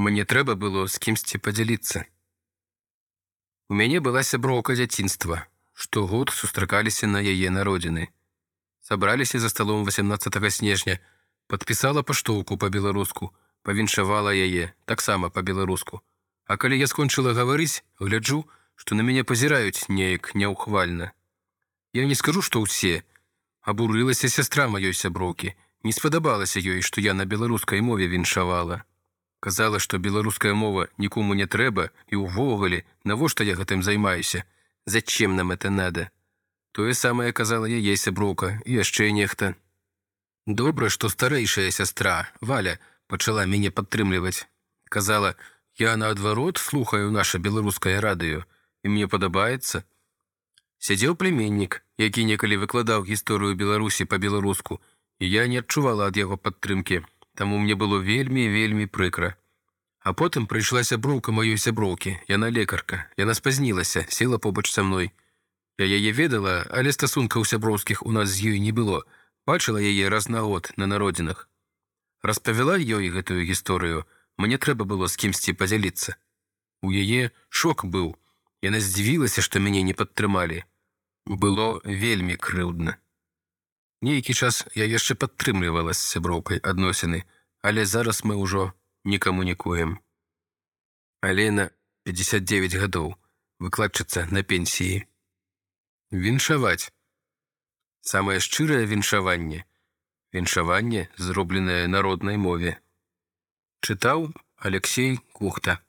Мне трэба было з кімсьці падзяліцца. У мяне была сяброўка дзяцінства. Штогод сустракаліся на яе народзіны. Сабраліся за сталом 18 снежня, падпісала паштоўку па-беларуску, павіншавала яе таксама па-беларуску. А калі я скончыла гаварыць, гляджу, што на мяне пазіраюць неяк няўхвальна. Я не скажу, што ўсе. Абурылася сястра маёй сяброўкі. Не спадабалася ёй, што я на беларускай мове віншавала. Казала, што беларуская мова нікому не трэба і ўвогуле, навошта я гэтым займаюся. Зачем нам это надо? Тое самае казала яе сяброўка і яшчэ нехта. Добра, што старэйшая сястра, Валя, пачала мяне падтрымліваць. Казала, я наадварот слухаю наше беларускае радыё, і мне падабаецца. Сядзеў племеннік, які некалі выкладаў гісторыю Беларусі па-беларуску, і я не адчувала ад яго падтрымкі, Таму мне было вельмі вельмі прыкра. А потым прыйшла сяброўка маёй сяброўкі, яна лекарка, яна спазнілася, села побач са мной. Я яе ведала, але стасункаў сяброўскіх у нас з ёй не было, бачыла яе раз на год на народзінах. Распавяла ёй гэтую гісторыю, мне трэба было з кімсьці падзяліцца. У яе шок быў. Яна здзівілася, што мяне не падтрымалі. Было вельмі крыўдна. Нейкі час я яшчэ падтрымлівала з сяброўкай адносіны, але зараз мы ўжо не камунікуем. Алена 59 гадоў, выкладчыца на пенсіі. Віншаваць. Самае шчырае віншаванне. Віншаванне, зробленае народнай мове. Чытаў Алексей Кухта.